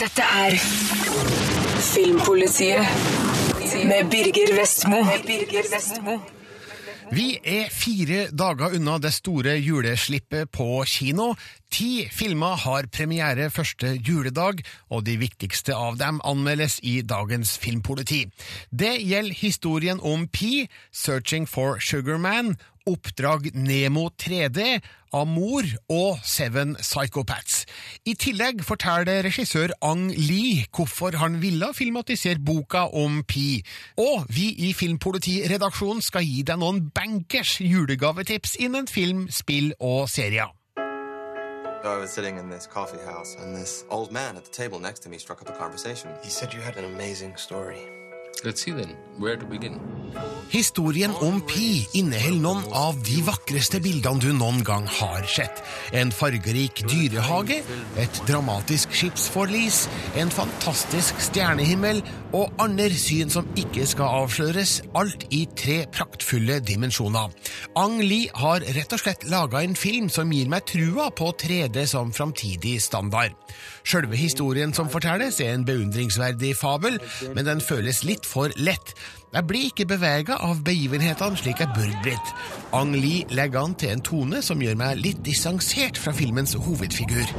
Dette er Filmpolitiet med Birger Vestmo. Vi er fire dager unna det store juleslippet på kino. Ti filmer har premiere første juledag, og de viktigste av dem anmeldes i dagens Filmpoliti. Det gjelder historien om Pi, Searching for Sugarman, Oppdrag Nemo 3D, Amor og Seven Psychopaths. I tillegg forteller regissør Ang Lee hvorfor han ville filmatisere boka om Pi. Og vi i Filmpolitiredaksjonen skal gi deg noen bankers julegavetips innen film, spill og serier. I was sitting in this coffee house, and this old man at the table next to me struck up a conversation. He said you had an amazing story. Historien om Pi inneholder noen av de vakreste bildene du noen gang har sett. En fargerik dyrehage, et dramatisk skipsforlis, en fantastisk stjernehimmel og andre syn som ikke skal avsløres, alt i tre praktfulle dimensjoner. Ang Li har rett og slett laga en film som gir meg trua på 3D som framtidig standard. Sjølve historien som fortelles, er en beundringsverdig fabel, men den føles litt for lett. Jeg blir ikke bevega av begivenhetene slik jeg burde blitt. Ang Lee legger an til en tone som gjør meg litt distansert fra filmens hovedfigur.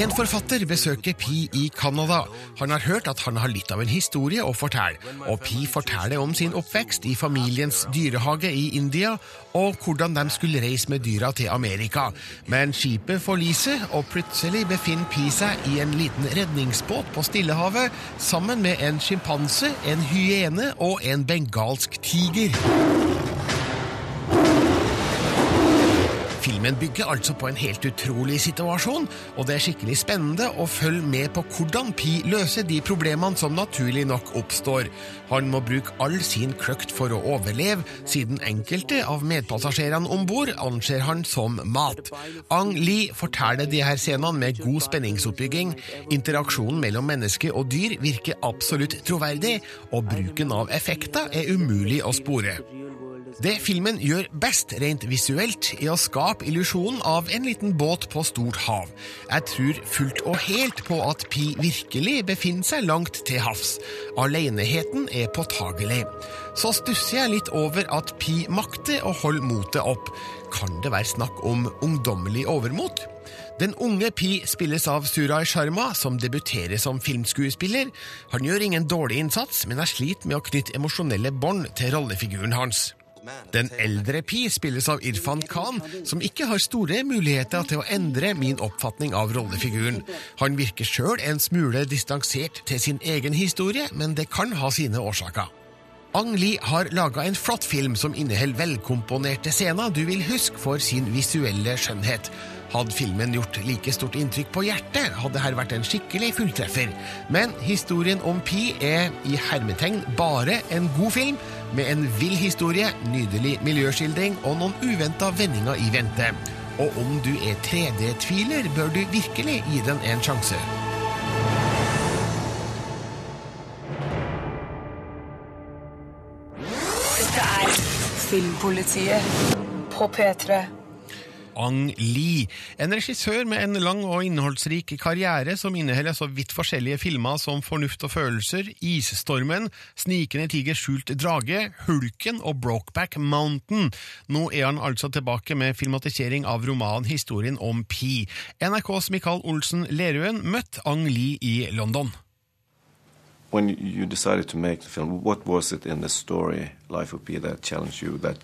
En forfatter besøker Pi i Canada. Han har hørt at han har litt av en historie å fortelle, og Pi forteller om sin oppvekst i familiens dyrehage i India, og hvordan de skulle reise med dyra til Amerika. Men skipet forliser, og plutselig befinner Pi seg i en liten redningsbåt på Stillehavet sammen med en sjimpanse, en hyene og en bengalsk tiger. Filmen bygger altså på en helt utrolig situasjon, og det er skikkelig spennende å følge med på hvordan Pi løser de problemene som naturlig nok oppstår. Han må bruke all sin kløkt for å overleve, siden enkelte av medpassasjerene om bord anser han som mat. Ang Lee forteller de her scenene med god spenningsoppbygging. Interaksjonen mellom menneske og dyr virker absolutt troverdig, og bruken av effekter er umulig å spore. Det filmen gjør best rent visuelt, er å skape illusjonen av en liten båt på stort hav. Jeg tror fullt og helt på at Pi virkelig befinner seg langt til havs. Aleneheten er påtagelig. Så stusser jeg litt over at Pi makter å holde motet opp. Kan det være snakk om ungdommelig overmot? Den unge Pi spilles av Suraj Sharma, som debuterer som filmskuespiller. Han gjør ingen dårlig innsats, men er slit med å knytte emosjonelle bånd til rollefiguren hans. Den eldre Pi spilles av Irfan Khan, som ikke har store muligheter til å endre min oppfatning av rollefiguren. Han virker sjøl en smule distansert til sin egen historie, men det kan ha sine årsaker. Ang Lee har laga en flott film som inneholder velkomponerte scener du vil huske for sin visuelle skjønnhet. Hadde filmen gjort like stort inntrykk på hjertet, hadde her vært en skikkelig fulltreffer. Men historien om Pi er i hermetegn bare en god film, med en vill historie, nydelig miljøskildring og noen uventa vendinger i vente. Og om du er 3D-tviler, bør du virkelig gi den en sjanse. Dette er Filmpolitiet på P3. Ang Lee, en regissør med en lang og innholdsrik karriere som inneholder så vidt forskjellige filmer som Fornuft og følelser, Isstormen, Snikende tiger skjult drage, Hulken og Brokeback Mountain. Nå er han altså tilbake med filmatisering av romanen Historien om Pi. NRKs Mikael Olsen Lerøen møtte Ang Lee i London. When you decided to make the film, what was it in the story, Life of Pi, that challenged you that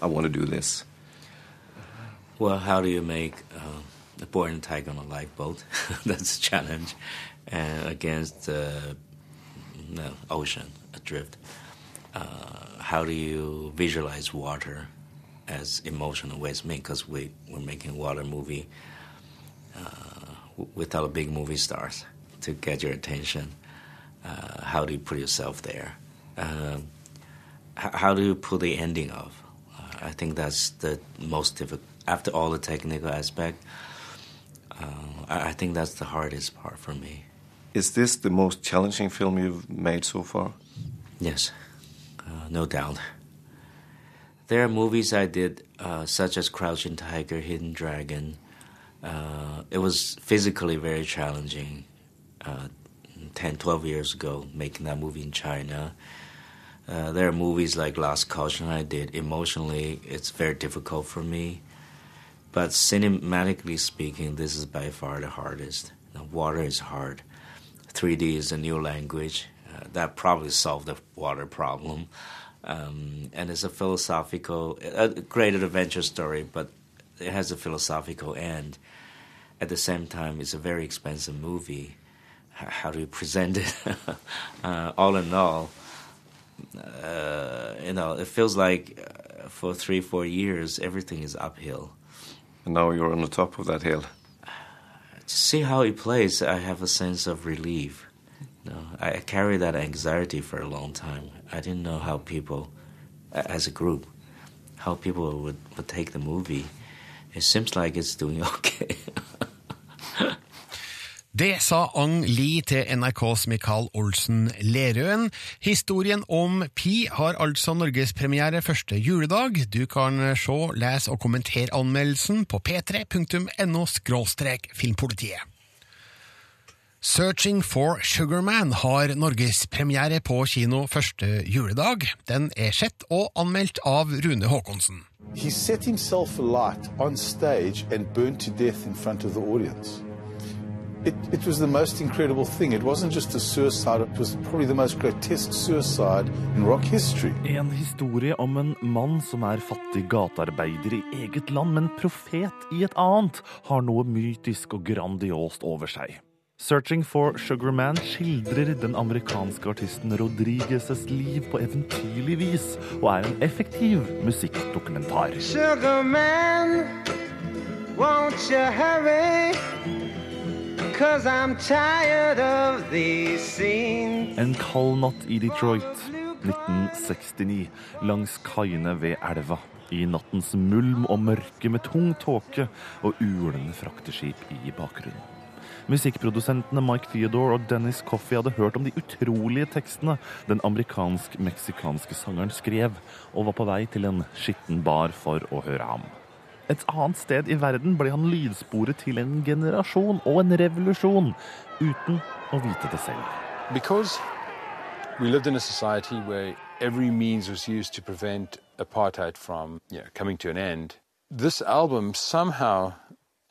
I want to do this? Well, how do you make uh, a boy and tiger on a lifeboat? That's a challenge. And against the no, ocean adrift. Uh, how do you visualize water as emotional ways? Because we, we're making water movie uh, without big movie stars to get your attention. Uh, how do you put yourself there? Um, how do you put the ending of? Uh, I think that's the most difficult. After all the technical aspect, uh, I, I think that's the hardest part for me. Is this the most challenging film you've made so far? Yes, uh, no doubt. There are movies I did, uh, such as Crouching Tiger, Hidden Dragon. Uh, it was physically very challenging. Uh, 10, 12 years ago, making that movie in China. Uh, there are movies like Last Caution I did. Emotionally, it's very difficult for me. But cinematically speaking, this is by far the hardest. Water is hard. 3D is a new language. Uh, that probably solved the water problem. Um, and it's a philosophical, a great adventure story, but it has a philosophical end. At the same time, it's a very expensive movie. How do you present it? uh, all in all, uh, you know, it feels like uh, for three, four years, everything is uphill. And now you're on the top of that hill. To see how he plays, I have a sense of relief. You know, I carried that anxiety for a long time. I didn't know how people, as a group, how people would, would take the movie. It seems like it's doing okay. Det sa Ang Lee til NRKs Mikael Olsen Lerøen. Historien om Pi har altså norgespremiere første juledag. Du kan se, lese og kommentere anmeldelsen på p3.no filmpolitiet. Searching for Sugarman har norgespremiere på kino første juledag. Den er sett og anmeldt av Rune Haakonsen. He set himself alight on stage and burned to death in front of the. It, it was the most incredible thing. It wasn't just a suicide, it was probably the most grotesque suicide in rock history. En historie om en mann som er fattig gatearbeider i eget land, men profet i et annet, har noe mytisk og grandiost over seg. Searching for Sugar Man skildrer den amerikanske artisten Rodriguezes liv på eventyrlig vis, og er en effektiv musikkdokumentar. Sugar man, won't you hurry? Cause I'm tired of these. En kald natt i Detroit 1969, langs kaiene ved elva. I nattens mulm og mørke med tung tåke og ulende frakteskip i bakgrunnen. Musikkprodusentene Mike Theodore og Dennis Coffey hadde hørt om de utrolige tekstene den amerikansk-meksikanske sangeren skrev, og var på vei til en skitten bar for å høre ham. Et annet sted i verden ble han lydsporet til en generasjon og en revolusjon, uten å vite det selv. Because we lived in a society where every means was used to prevent apartheid from you know, coming to an end, this album somehow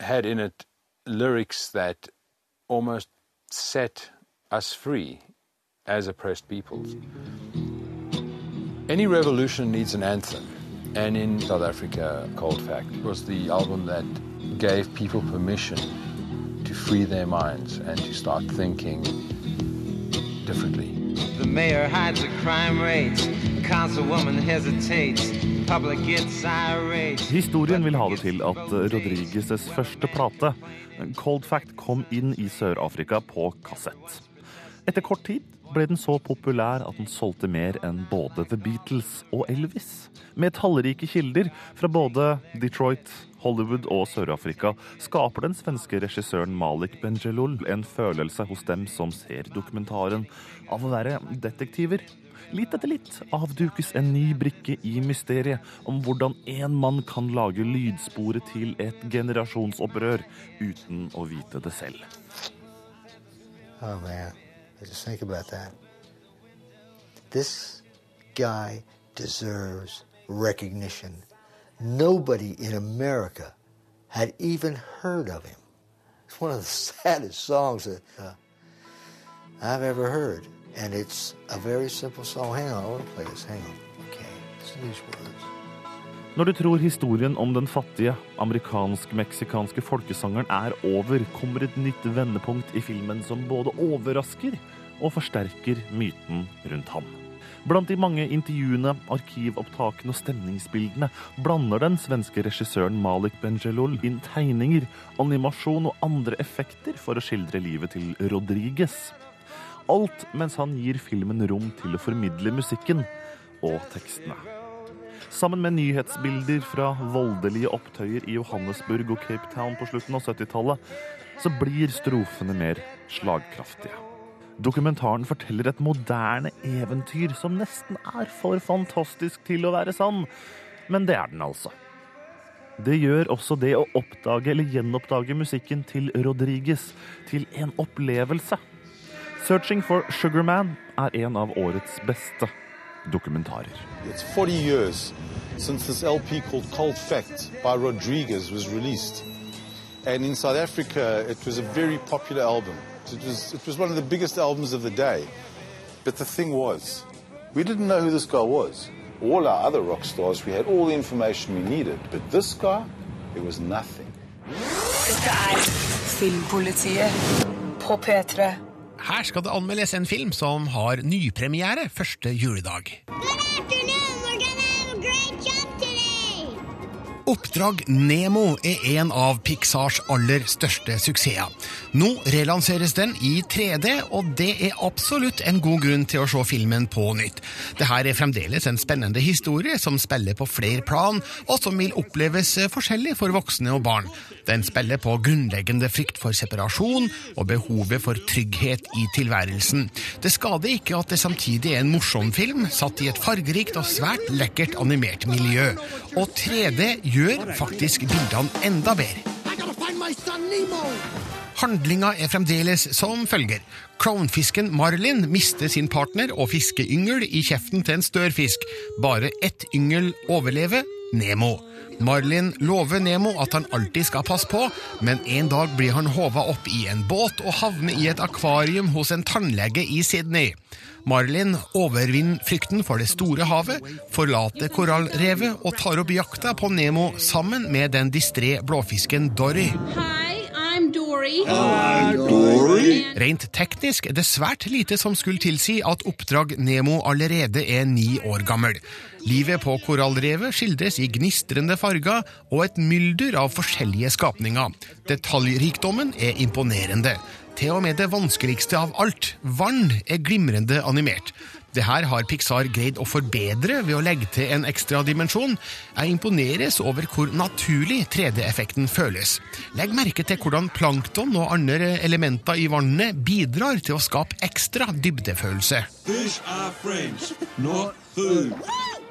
had in it lyrics that almost set us free as oppressed peoples. Any revolution needs an anthem. And in South Africa, Cold Fact was the album that gave people permission to free their minds and to start thinking differently. The mayor hides the crime rates. Councilwoman hesitates. Public gets irate. Historien vil ha det til at Rodriguezes første plate, Cold Fact, kom inn i Sør-Afrika på kassett. Etter kort tid ble den så populær at den solgte mer enn både The Beatles og Elvis. Med tallrike kilder fra både Detroit, Hollywood og Sør-Afrika skaper den svenske regissøren Malik Benjelul en følelse hos dem som ser dokumentaren, av å være detektiver. Litt etter litt avdukes en ny brikke i mysteriet om hvordan en mann kan lage lydsporet til et generasjonsopprør uten å vite det selv. Oh man, just think about that. This guy deserves recognition. Nobody in America had even heard of him. It's one of the saddest songs that uh, I've ever heard. And it's a very simple song. Hang on, I want to play this. Hang on. Okay, to these words. Når du tror historien om den fattige amerikansk-meksikanske folkesangeren er over, kommer et nytt vendepunkt i filmen som både overrasker og forsterker myten rundt ham. Blant de mange intervjuene, arkivopptakene og stemningsbildene blander den svenske regissøren Malik Benjelul inn tegninger, animasjon og andre effekter for å skildre livet til Rodriguez. Alt mens han gir filmen rom til å formidle musikken og tekstene. Sammen med nyhetsbilder fra voldelige opptøyer i Johannesburg og Cape Town på slutten av 70-tallet, så blir strofene mer slagkraftige. Dokumentaren forteller et moderne eventyr som nesten er for fantastisk til å være sann, men det er den altså. Det gjør også det å oppdage eller gjenoppdage musikken til Rodriguez til en opplevelse. 'Searching for Sugar Man' er en av årets beste dokumentarer. It's 40 years since this LP called Cold Fact by Rodriguez was released. And in South Africa, it was a very popular album. It was, it was one of the biggest albums of the day. But the thing was, we didn't know who this guy was. All our other rock stars, we had all the information we needed. But this guy, there was nothing. Dette er Filmpolitiet på P3. Her skal det anmeldes en film som har nypremiere første juledag. Oppdrag Nemo er en av Pixars aller største suksesser. Nå relanseres den i 3D, og det er absolutt en god grunn til å se filmen på nytt. Dette er fremdeles en spennende historie som spiller på flere plan, og som vil oppleves forskjellig for voksne og barn. Den spiller på grunnleggende frykt for separasjon og behovet for trygghet i tilværelsen. Det skader ikke at det samtidig er en morsom film, satt i et fargerikt og svært lekkert animert miljø. Og 3D gjør faktisk bildene enda bedre. Handlinga er fremdeles som følger. Klovnfisken Marlin mister sin partner og fiskeyngel i kjeften til en størfisk. Bare ett yngel overlever, Nemo. Marlin lover Nemo at han alltid skal passe på, men en dag blir han håva opp i en båt og havner i et akvarium hos en tannlege i Sydney. Marlin overvinner frykten for det store havet, forlater korallrevet og tar opp jakta på Nemo sammen med den distré blåfisken Dory. Hi, I'm Dory. Rent teknisk er det svært lite som skulle tilsi at Oppdrag Nemo allerede er ni år gammel. Livet på korallrevet skildres i gnistrende farger og et mylder av forskjellige skapninger. Detaljrikdommen er imponerende. Til og med det vanskeligste av alt, vann, er glimrende animert. Det her har Pixar greid å forbedre ved å legge til en ekstra dimensjon. Jeg imponeres over hvor naturlig 3D-effekten føles. Legg merke til hvordan plankton og andre elementer i vannet bidrar til å skape ekstra dybdefølelse. Fish are friends, not food.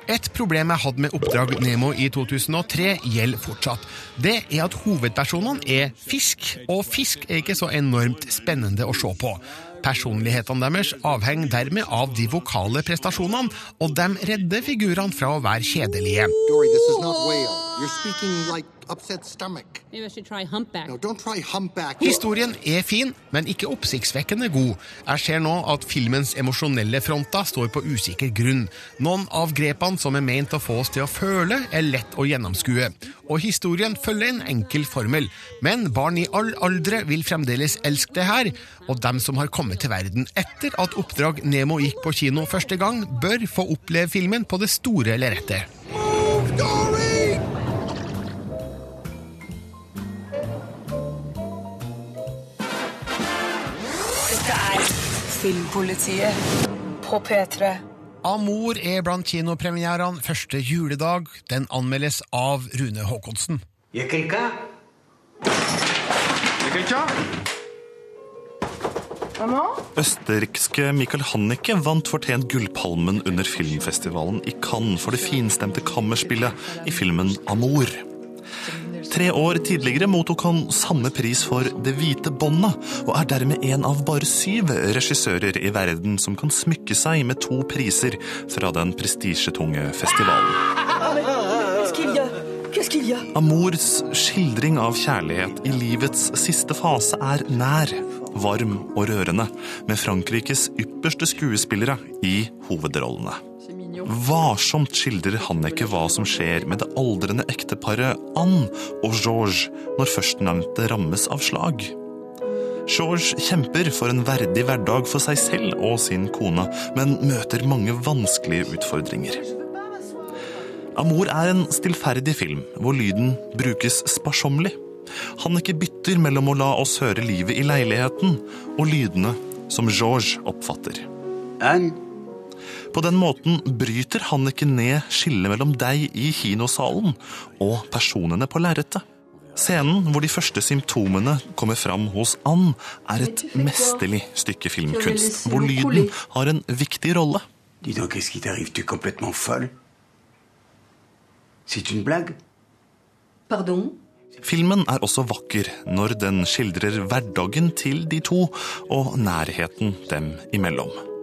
Et problem jeg hadde med Oppdrag Nemo i 2003, gjelder fortsatt. Det er at hovedpersonene er fisk, og fisk er ikke så enormt spennende å se på. Personlighetene deres avhenger dermed av de vokale prestasjonene, og de redder figurene fra å være kjedelige. Dory, upset stomach. Maybe I should try humpback. No, don't try humpback. Historien er fin, men ikke oppsiktsvekkende god. Jeg ser nå at filmens emosjonelle fronter står på usikker grunn. Noen av grepene som er ment å få oss til å føle, er lett å gjennomskue. Og historien følger en enkel formel. Men barn i all aldre vil fremdeles elske det her, og dem som har kommet til verden etter at Oppdrag Nemo gikk på kino første gang, bør få oppleve filmen på det store lerretet. Dette Filmpolitiet på P3. Amor er blant kinopremierene første juledag. Den anmeldes av Rune Haakonsen. Østerrikske Michael Hannicke vant fortjent Gullpalmen under filmfestivalen i Cannes for det finstemte kammerspillet i filmen Amor. Tre år tidligere mottok han samme pris for Det hvite båndet, og er dermed en av bare syv regissører i verden som kan smykke seg med to priser fra den prestisjetunge festivalen. Amors skildring av kjærlighet i livets siste fase er nær, varm og rørende, med Frankrikes ypperste skuespillere i hovedrollene. Varsomt skildrer Hanneke hva som skjer med det aldrende ekteparet Anne og Georges når førstnevnte rammes av slag. Georges kjemper for en verdig hverdag for seg selv og sin kone, men møter mange vanskelige utfordringer. Amor er en stillferdig film, hvor lyden brukes sparsommelig. Hanneke bytter mellom å la oss høre livet i leiligheten og lydene som Georges oppfatter. På den måten bryter Hanneke ned skillet mellom deg i kinosalen og personene på lerretet. Scenen hvor de første symptomene kommer fram hos Ann, er et mesterlig stykke filmkunst, hvor lyden har en viktig rolle. Dis donc, qu'est-ce qui t'arrive Tu es complètement folle C'est une blague Pardon Filmen er også vakker når den skildrer hverdagen til de to og nærheten dem imellom.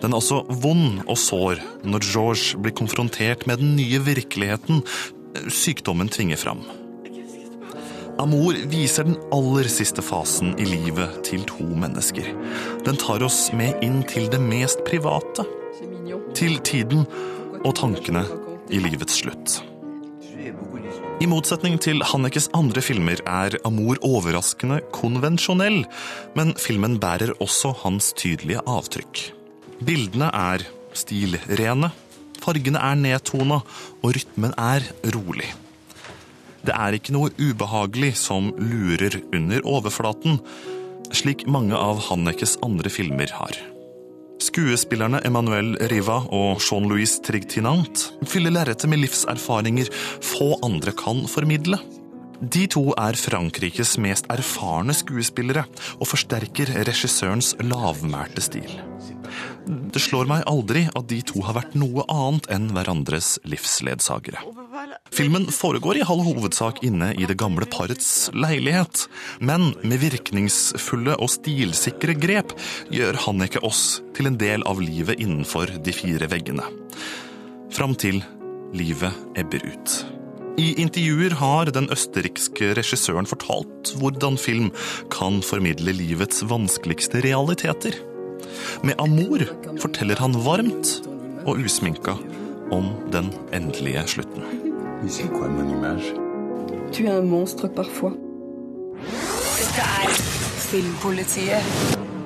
Den er også vond og sår når George blir konfrontert med den nye virkeligheten sykdommen tvinger fram. Amour viser den aller siste fasen i livet til to mennesker. Den tar oss med inn til det mest private. Til tiden og tankene i livets slutt. I motsetning til Hannekes andre filmer er Amour overraskende konvensjonell, men filmen bærer også hans tydelige avtrykk. Bildene er stilrene, fargene er nedtona, og rytmen er rolig. Det er ikke noe ubehagelig som lurer under overflaten, slik mange av Hannekes andre filmer har. Skuespillerne Emmanuel Riva og Jean-Louis Trigtinant fyller lerretet med livserfaringer få andre kan formidle. De to er Frankrikes mest erfarne skuespillere og forsterker regissørens lavmælte stil. Det slår meg aldri at de to har vært noe annet enn hverandres livsledsagere. Filmen foregår i halv hovedsak inne i det gamle parets leilighet, men med virkningsfulle og stilsikre grep gjør Hanneke oss til en del av livet innenfor de fire veggene. Fram til livet ebber ut. I intervjuer har den østerrikske regissøren fortalt hvordan film kan formidle livets vanskeligste realiteter. Med Amor forteller han varmt og usminka om den endelige slutten. Du er en monster parfois. Dette er Filmpolitiet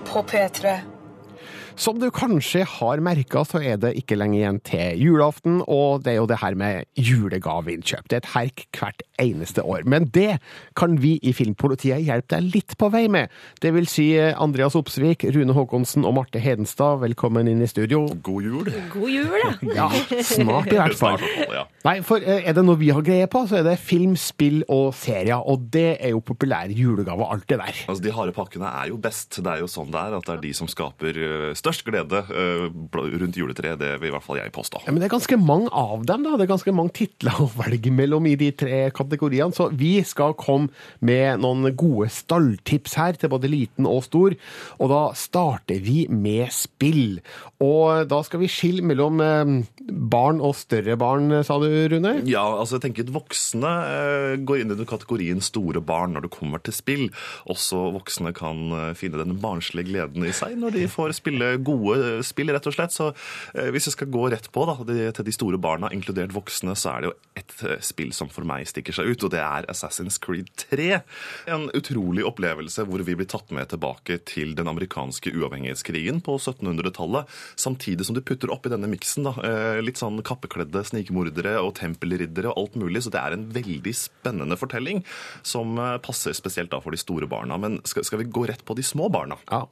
på P3. Som du kanskje har merka, så er det ikke lenge igjen til julaften, og det er jo det her med julegaveinnkjøp. Det er et herk hvert eneste år. Men det kan vi i Filmpolitiet hjelpe deg litt på vei med. Det vil si Andreas Opsvik, Rune Håkonsen og Marte Hedenstad, velkommen inn i studio. God jul. God jul, Ja, ja. snart i hvert fall. Nei, for eh, er det noe vi har greie på, så er det film, spill og serier, og det er jo populære julegaver, alt det der. Altså, De harde pakkene er jo best. Det er jo sånn det er, at det er de som skaper eh, størst glede eh, rundt juletreet. Det vil i hvert fall jeg påstå. Ja, men det er ganske mange av dem, da. Det er ganske mange titler å velge mellom i de tre kategoriene. Så vi skal komme med noen gode stalltips her til både liten og stor. Og da starter vi med spill. Og da skal vi skille mellom eh, barn og større barn, sa du, Rune? Ja, altså jeg tenker at Voksne eh, går inn i den kategorien store barn når det kommer til spill. Også voksne kan finne den barnslige gleden i seg når de får spille gode spill, rett og slett. Så eh, hvis jeg skal gå rett på da, til de store barna, inkludert voksne, så er det jo ett eh, spill som for meg stikker seg ut, og det er Assassin's Creed 3. En utrolig opplevelse hvor vi blir tatt med tilbake til den amerikanske uavhengighetskrigen på 1700-tallet, samtidig som du putter opp i denne miksen da, eh, litt sånn kappekledde snikmordere og tempelriddere og alt mulig, så det er en veldig spennende fortelling som passer spesielt da for de store barna. Men skal, vi gå rett på de små barna? Eh,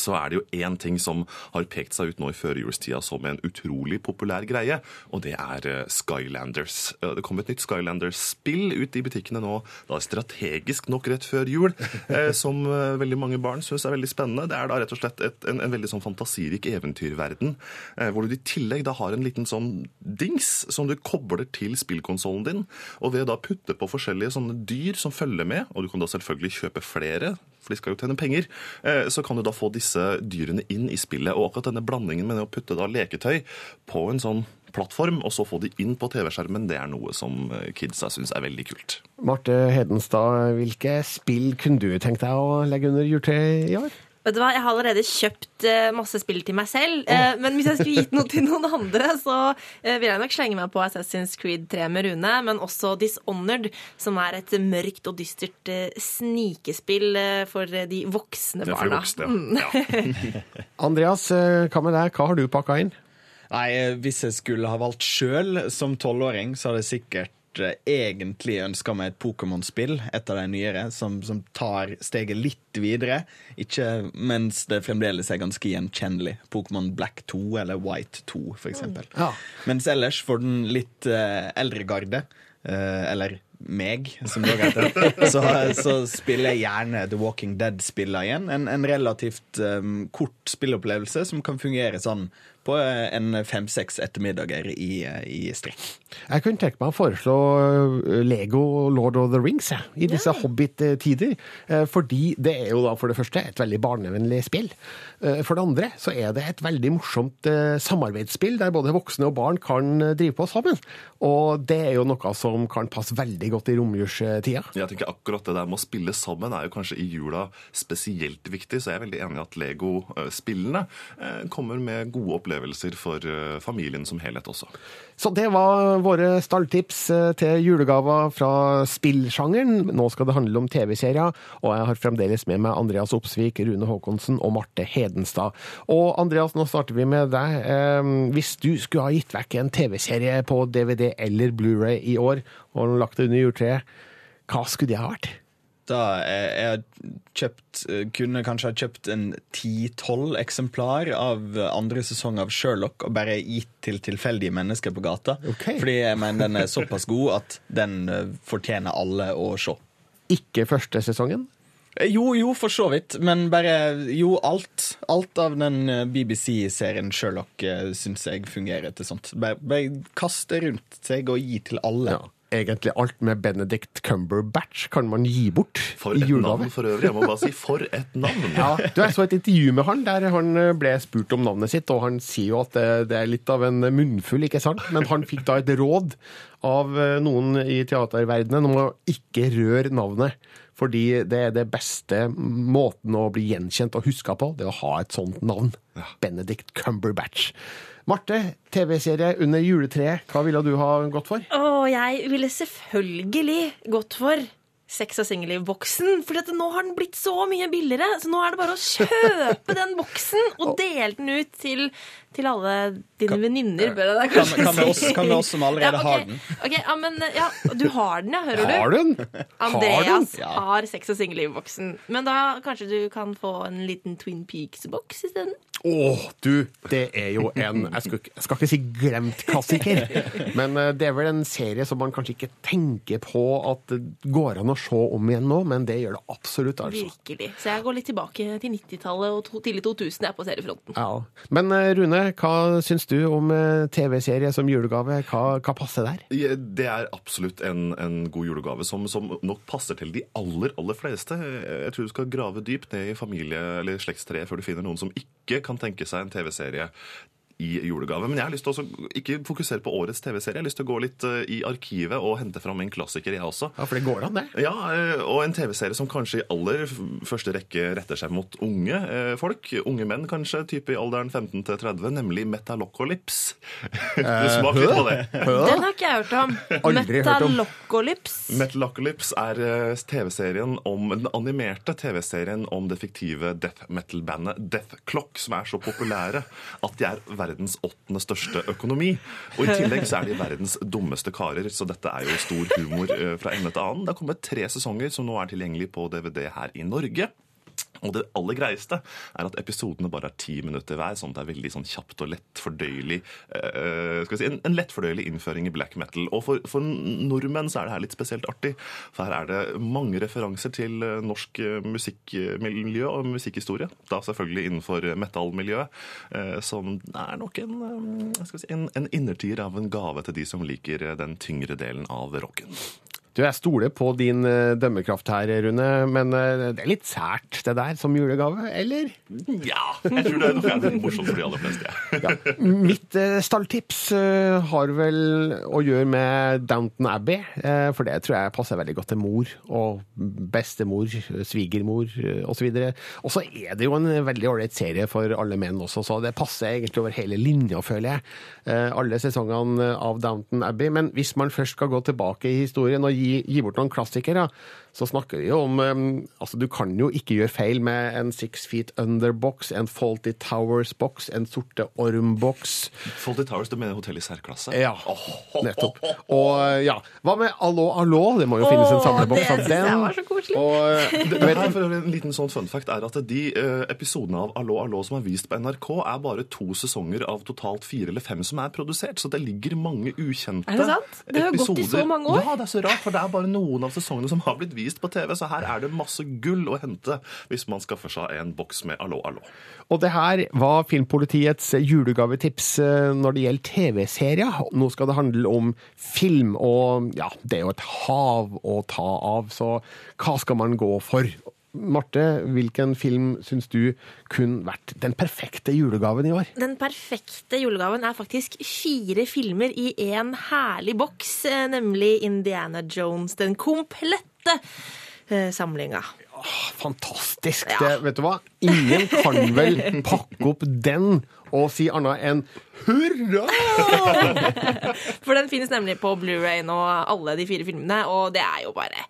Så er det jo én ting som har pekt seg ut nå i førjulstida som en utrolig populær greie, og det er eh, Skylanders. Eh, Det kom et nytt Skylanders-spill ut i butikkene nå, da strategisk nok rett før jul, eh, som eh, veldig mange barn syns er veldig spennende. Det er da rett og slett et, en, en veldig sånn fantasirik eventyrverden, eh, hvor du i tillegg da har en liten sånn dings som du kobler til spillkonsollen din, og ved å da putte på forskjellige sånne dyr som følger med, og du kan da selvfølgelig kjøpe flere, for de skal jo tjene penger, eh, så kan du da få disse dyrene inn i spillet. Og akkurat denne blandingen med å putte da leketøy på en sånn plattform, og så få de inn på TV-skjermen, det er noe som eh, kidsa syns er veldig kult. Marte Hedenstad, hvilke spill kunne du tenkt deg å legge under juletreet i år? Vet du hva, Jeg har allerede kjøpt eh, masse spill til meg selv. oh. men hvis jeg skulle gitt noe til noen andre, så eh, vil jeg nok slenge meg på Assassin's Creed 3 med Rune. Men også Dishonored, som er et mørkt og dystert snikespill for de voksne Det er for barna. voksne, ja. Andreas, hva med deg? Hva har du pakka inn? Nei, Hvis jeg skulle ha valgt sjøl som tolvåring, så hadde jeg sikkert egentlig ønska meg et Pokémon-spill, et av de nyere, som, som tar steget litt videre. Ikke mens det fremdeles er ganske gjenkjennelig. Pokémon Black 2 eller White 2, for eksempel. Ja. Mens ellers, for den litt uh, eldre garde, uh, eller meg, som det heter, så, så spiller jeg gjerne The Walking Dead-spiller igjen. En, en relativt um, kort spillopplevelse som kan fungere sånn på en fem-seks ettermiddager i, i strekk. Jeg kunne tenke meg å foreslå eh, Lego Lord of the Rings jeg, i disse Hobbit-tider. Eh, Fordi det er jo da for det første et veldig barnevennlig spill. Eh, For det andre så er det et veldig morsomt eh, samarbeidsspill der både voksne og barn kan eh, drive på sammen. Og det er jo noe som kan passe veldig godt i romjulstida. Jeg tenker akkurat Det der med å spille sammen er jo kanskje i jula spesielt viktig, så jeg er veldig enig i at Lego-spillene eh, kommer med gode opplevelser for eh, familien som helhet også. Så det var våre stalltips eh, til julegaver fra spillsjangeren. Nå skal det handle om TV-serier, og jeg har fremdeles med meg Andreas Opsvik, Rune Haakonsen og Marte Hedenstad. Og Andreas, nå starter vi med deg. Hvis du skulle ha gitt vekk en TV-serie på DVD eller Blu-ray i år, og lagt det under juletreet, hva skulle det ha vært? Da jeg, kjøpt, eh, kunne kanskje ha kjøpt en 10-12 eksemplar av andre sesong av Sherlock og bare gitt til tilfeldige mennesker på gata. Fordi jeg mener den er såpass god at den eh, fortjener alle å se. Ikke første sesongen? Eh, Jo, jo, for så vidt. Men bare Jo, alt. Alt av den BBC-serien Sherlock syns jeg fungerer til sånt. Bare, bare kaste rundt seg og gi til alle. Egentlig alt med Benedict Cumberbatch kan man gi bort For i et julegave. navn for øvrig. Jeg må bare si for et navn. Ja, du, Jeg så et intervju med han der han eh, ble spurt om navnet sitt, og han sier jo at det, det er litt av en munnfull, ikke sant? Men han fikk da et råd av eh, noen i teaterverdenen om å ikke røre navnet. Fordi det er det beste måten å bli gjenkjent og huska på, det å ha et sånt navn. Benedict Cumberbatch. Marte, TV-serie under juletreet, hva ville du ha gått for? Å, jeg ville selvfølgelig gått for Sex og singelliv-boksen. For nå har den blitt så mye billigere. Så nå er det bare å kjøpe den boksen og dele den ut til, til alle dine venninner. bør jeg da kanskje kan, kan si. kan vi oss som allerede Ja, okay. har den? Ok, ja, men ja, Du har den, ja. Hører du? Har du den? Har Andreas den? har sex og singelliv-boksen. Men da kanskje du kan få en liten Twin Peaks-boks isteden? Å, du, det er jo en jeg skal, ikke- jeg skal ikke si glemt klassiker, men eh, det er vel en serie som man kanskje ikke tenker på at det går an å se om igjen nå, men det gjør det absolutt, altså. Virkelig. Så jeg går litt tilbake til 90-tallet og to, tidlig 2000 jeg er på seriefronten. Ja. Men eh, Rune, hva syns du om eh, TV-serie som julegave? Hva, hva passer der? Det er absolutt en, en god julegave som, som nok passer til de aller aller fleste. Jeg tror du skal grave dypt ned i familie- eller slektstreet før du finner noen som ikke kan tenke seg en TV-serie i julegave. Men jeg har lyst til å ikke fokusere på årets TV-serie. Jeg har lyst til å gå litt eh, i arkivet og hente fram en klassiker, jeg også. Ja, For det går an, det. Ja, eh, og en TV-serie som kanskje i aller første rekke retter seg mot unge eh, folk. Unge menn kanskje, type i alderen 15 til 30, nemlig Metalocalypse. Du smak litt på det. Den har ikke jeg hørt om. Metalocalypse. Metalocalypse er TV-serien om den animerte TV-serien om det fiktive death metal-bandet Death Clock, som er så populære at de er verdens åttende største økonomi. Og i tillegg så er de verdens dummeste karer, så dette er jo stor humor eh, fra ende til annen. Det har kommet tre sesonger som nå er tilgjengelig på DVD her i Norge. Og det aller greieste er at episodene bare er ti minutter hver, sånn at det er veldig sånn kjapt og lett fordøyelig uh, skal vi si, en, en lettfordøyelig innføring i black metal. Og for, for nordmenn så er det her litt spesielt artig, for her er det mange referanser til eh, norsk eh, musikkmiljø og musikkhistorie. Da selvfølgelig innenfor metallmiljøet, uh, som er nok en, vi si, en, en innertier av en gave til de som liker den tyngre delen av rocken. Du, Jeg stoler på din eh, dømmekraft her, Rune, men eh, det er litt sært det der som julegave, eller? Ja, jeg tror det er noe er morsomt for de aller fleste. Ja. Mitt eh, stalltips har vel å gjøre med Downton Abbey, for det tror jeg passer veldig godt til mor og bestemor, svigermor osv. Og så er det jo en veldig ålreit serie for alle menn også, så det passer egentlig over hele linja, føler jeg. Alle sesongene av Downton Abbey. Men hvis man først skal gå tilbake i historien og gi, gi bort noen klassikere, så snakker vi jo om eh, Altså, du kan jo ikke gjøre feil med en Six Feet Under-boks, en Faulty Towers-boks, en Sorte Orm-boks. Faulty Towers, du mener hotell i særklasse? Ja, nettopp. Og eh, ja, hva med Allo, allo? Det må jo finnes en samleboks av den. Og, eh, du, Det du det, her for en liten sånn fun fact er at de eh, episodene av Allo, Allo som er vist på NRK, er bare to sesonger av totalt fire eller fem som er produsert. Så det ligger mange ukjente episoder. Er det sant? Det har gått i så mange år. Ja, det er så rart, for det er bare noen av sesongene som har blitt vist vist på TV, så her er det masse gull å hente hvis man skaffer seg en boks med Allo, allo. Og det her var Filmpolitiets julegavetips eh, når det gjelder TV-serier. Nå skal det handle om film, og ja, det er jo et hav å ta av, så hva skal man gå for? Marte, hvilken film syns du kunne vært den perfekte julegaven i år? Den perfekte julegaven er faktisk fire filmer i én herlig boks, eh, nemlig Indiana Jones, den komplette eh, samlinga. Fantastisk! Det, vet du hva? Ingen kan vel pakke opp den og si annet enn hurra! For den finnes nemlig på Blu-ray nå, alle de fire filmene, og det er jo bare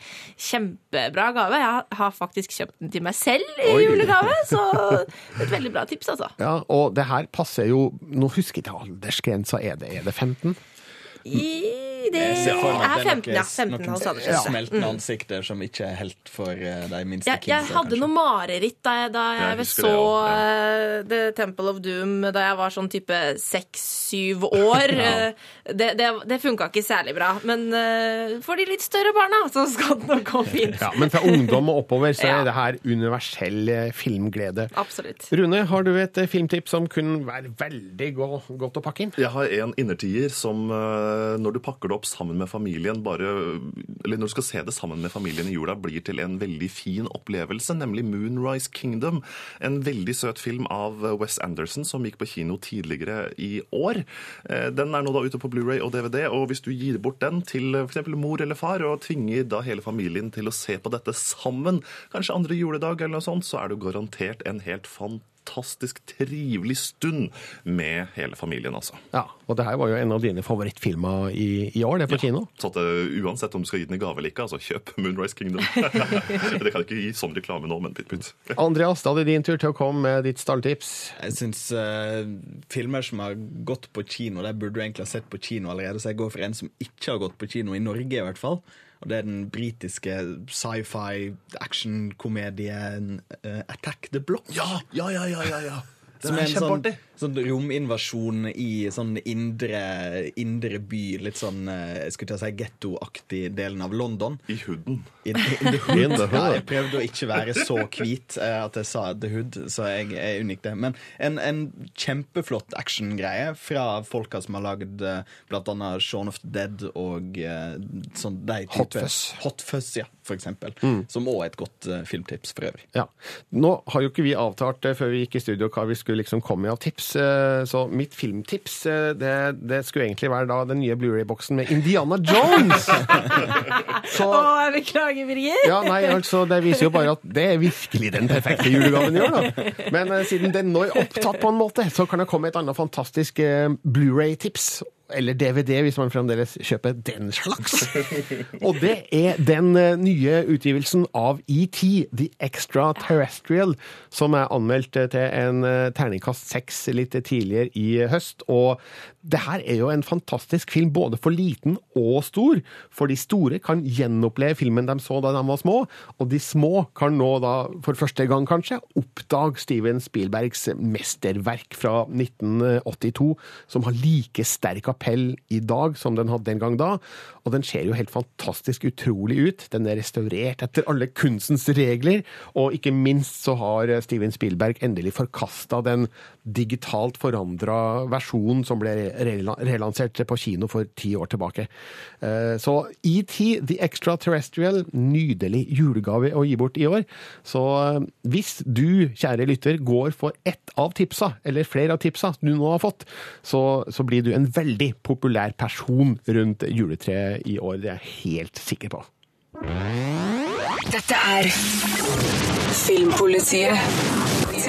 kjempebra gave. Jeg har faktisk kjøpt den til meg selv i Oi. julegave, så et veldig bra tips, altså. Ja, og det her passer jo Nå husker jeg ikke aldersgrensa. Er det, er det 15? I det er 15, ja. 15 noen, noen smeltende Mm. ansikter som ikke er helt for eh, de minste Jeg, jeg hadde noe mareritt da jeg, da jeg, Jeg så det eh, The Temple of Doom da jeg var sånn type seks-syv år. Ja. Eh, Det, det, det funka ikke særlig bra. Men for de litt større barna så skal det nok gå fint. Ja, Men fra ungdom og oppover så er det her universell filmglede. Absolutt. Rune, har du et filmtips som kunne være veldig godt å pakke inn? Jeg har en innertier som når du pakker det opp sammen med familien, bare, eller når du skal se det sammen med familien i jula, blir til en veldig fin opplevelse, nemlig Moonrise Kingdom. En veldig søt film av Wes Anderson som gikk på kino tidligere i år. Eh, Den er nå da ute på Blu-ray og DVD, og hvis du gir bort den til f.eks. mor eller far, og tvinger da hele familien til å se på dette sammen, kanskje andre juledag eller noe sånt, så er du garantert en helt fantastisk trivelig stund med hele familien, altså. Ja, og det her var jo en av dine favorittfilmer i, i år, det på kino. Så at uh, uansett om du skal gi den i gave eller ikke, altså kjøp Moonrise Kingdom. det kan jeg ikke gi som reklame nå, men pytt pytt. Andreas, da er det din tur til å komme med ditt stalltips. Jeg syns uh, filmer som har gått på kino, det burde du egentlig ha sett på kino allerede. Så jeg går for en som ikke har gått på kino, i Norge i hvert fall. Og det er den britiske sci-fi actionkomedien uh, Attack the Block. Ja, ja, ja, ja, ja, ja. Som er en sånn, sånn rominvasjon i sånn indre, indre by, litt sånn eh, jeg skulle å si gettoaktig delen av London. I hooden. In, in the hood. In the hood. Ja, jeg prøvde å ikke være så hvit eh, at jeg sa the hood, så jeg, jeg unngikk det. Men en, en kjempeflott actiongreie fra folka som har lagd eh, annet Shaun of the Dead og sånn de Hot Fuzz. Hot Fuzz, ja, for eksempel. Mm. Som òg er et godt filmtips for øvrig. Ja. Nå har jo ikke vi avtalt det før vi gikk i studio hva vi skulle liksom komme med av tips, eh, så mitt filmtips eh, det, det skulle egentlig være da den nye Blu-ray-boksen med Indiana Jones! så, Å, beklager, Birger. ja, nei, altså, Det viser jo bare at det er virkelig den perfekte julegaven i år, da. Men eh, siden den nå er opptatt på en måte, så kan jeg komme med et annet fantastisk Blu-ray-tips. Eller DVD, hvis man fremdeles kjøper den slags. Og det er den eh, nye utgivelsen av ET, The Extraterrestrial, som er anmeldt eh, til en eh, terningkast seks litt tidligere i høst. Og det her er jo en fantastisk film, både for liten og stor. For de store kan gjenoppleve filmen de så da de var små, og de små kan nå da, for første gang kanskje, oppdage Steven Spielbergs mesterverk fra 1982, som har like sterk appell i dag som den hadde den gang da. Og den ser jo helt fantastisk utrolig ut. Den er restaurert etter alle kunstens regler, og ikke minst så har Steven Spielberg endelig forkasta den digitalt forandra versjon som ble relansert på kino for ti år tilbake. Eh, Så ET, The Extraterrestrial, nydelig julegave å gi bort i år. Så eh, hvis du, kjære lytter, går for ett av tipsa, eller flere av tipsa du nå har fått, så, så blir du en veldig populær person rundt juletreet i år. Det er jeg helt sikker på. Dette er Filmpolitiet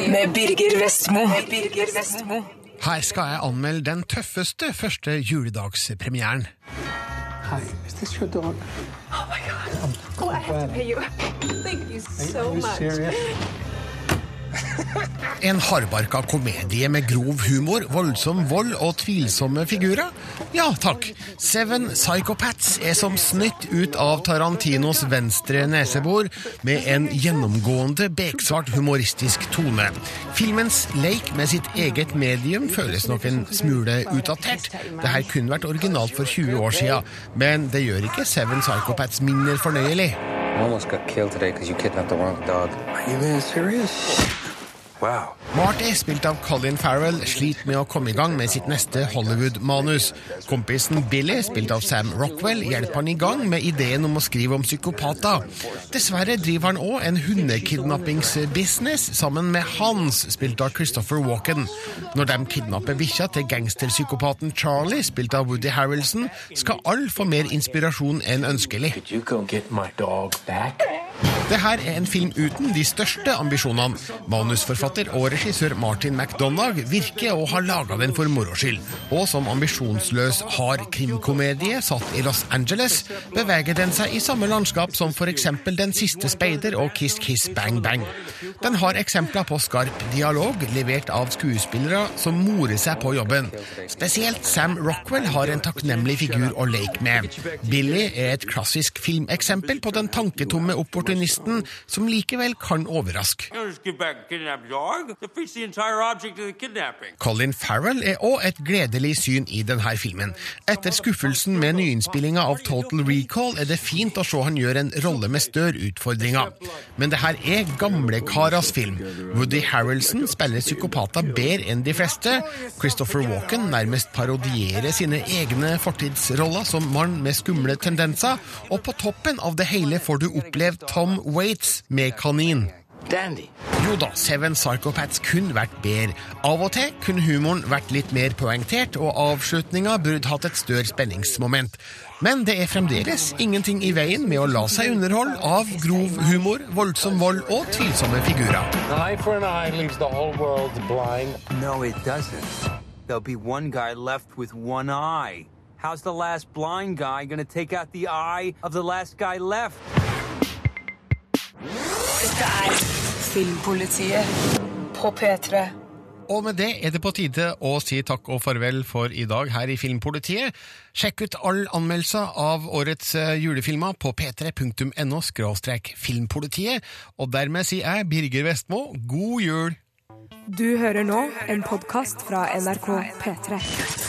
med Birger Vestmo. Birger Vestmo. Her skal jeg anmelde den tøffeste første juledagspremieren. Hi, is this your dog? Oh my god. Oh, I have to pay you. Thank you so much. En hardbarka komedie med grov humor, voldsom vold og tvilsomme figurer? Ja takk. Seven Psychopaths er som snytt ut av Tarantinos venstre nesebor, med en gjennomgående beksvart humoristisk tone. Filmens leik med sitt eget medium føles nok en smule utdatert. Det her kunne vært originalt for 20 år siden, men det gjør ikke Seven Psychopaths mindre fornøyelig. I almost got killed today because you kidnapped the wrong dog. Are you being serious? Wow. Marty, spilt av Colin Farrell, sliter med å komme i gang med sitt neste Hollywood-manus. Kompisen Billy, spilt av Sam Rockwell, hjelper han i gang med ideen om å skrive om psykopater. Dessverre driver han òg en hundekidnappingsbusiness sammen med Hans, spilt av Christopher Walken. Når de kidnapper bikkja til gangsterpsykopaten Charlie, spilt av Woody Harrelson, skal alle få mer inspirasjon enn ønskelig. Det her er en film uten de største ambisjonene. Manusforfatter og regissør Martin McDonagh virker å ha laga den for moro skyld. Og som ambisjonsløs hard krimkomedie satt i Los Angeles, beveger den seg i samme landskap som f.eks. Den siste speider og Kiss Kiss Bang Bang. Den har eksempler på skarp dialog levert av skuespillere som morer seg på jobben. Spesielt Sam Rockwell har en takknemlig figur å leke med. Billy er et klassisk filmeksempel på den tanketomme opportunisten som likevel kan overraske. Colin Farrell er òg et gledelig syn i denne filmen. Etter skuffelsen med nyinnspillinga av Total Recall er det fint å se han gjør en rolle med større utfordringer. Men det her er gamlekaras film. Woody Harrelson spiller psykopater bedre enn de fleste. Christopher Walken nærmest parodierer sine egne fortidsroller som mann med skumle tendenser. Og på toppen av det hele får du oppleve Tom Waits med kanin. Jo da, Seven Psychopaths kunne vært bedre. Av og til kunne humoren vært litt mer poengtert, og avslutninga burde hatt et større spenningsmoment. Men det er fremdeles ingenting i veien med å la seg underholde av grov humor, voldsom vold og tvilsomme figurer. Eye for an eye leaves the whole world blind. No, it doesn't. There'll be one guy left with one eye. How's the last blind guy gonna take out the eye of the last guy left? Dette er Filmpolitiet på P3. Og med det er det på tide å si takk og farvel for i dag her i Filmpolitiet. Sjekk ut all anmeldelser av årets eh, julefilmer på p3.no filmpolitiet. Og dermed sier jeg, Birger Vestmo, god jul! Du hører nå en podkast fra NRK P3.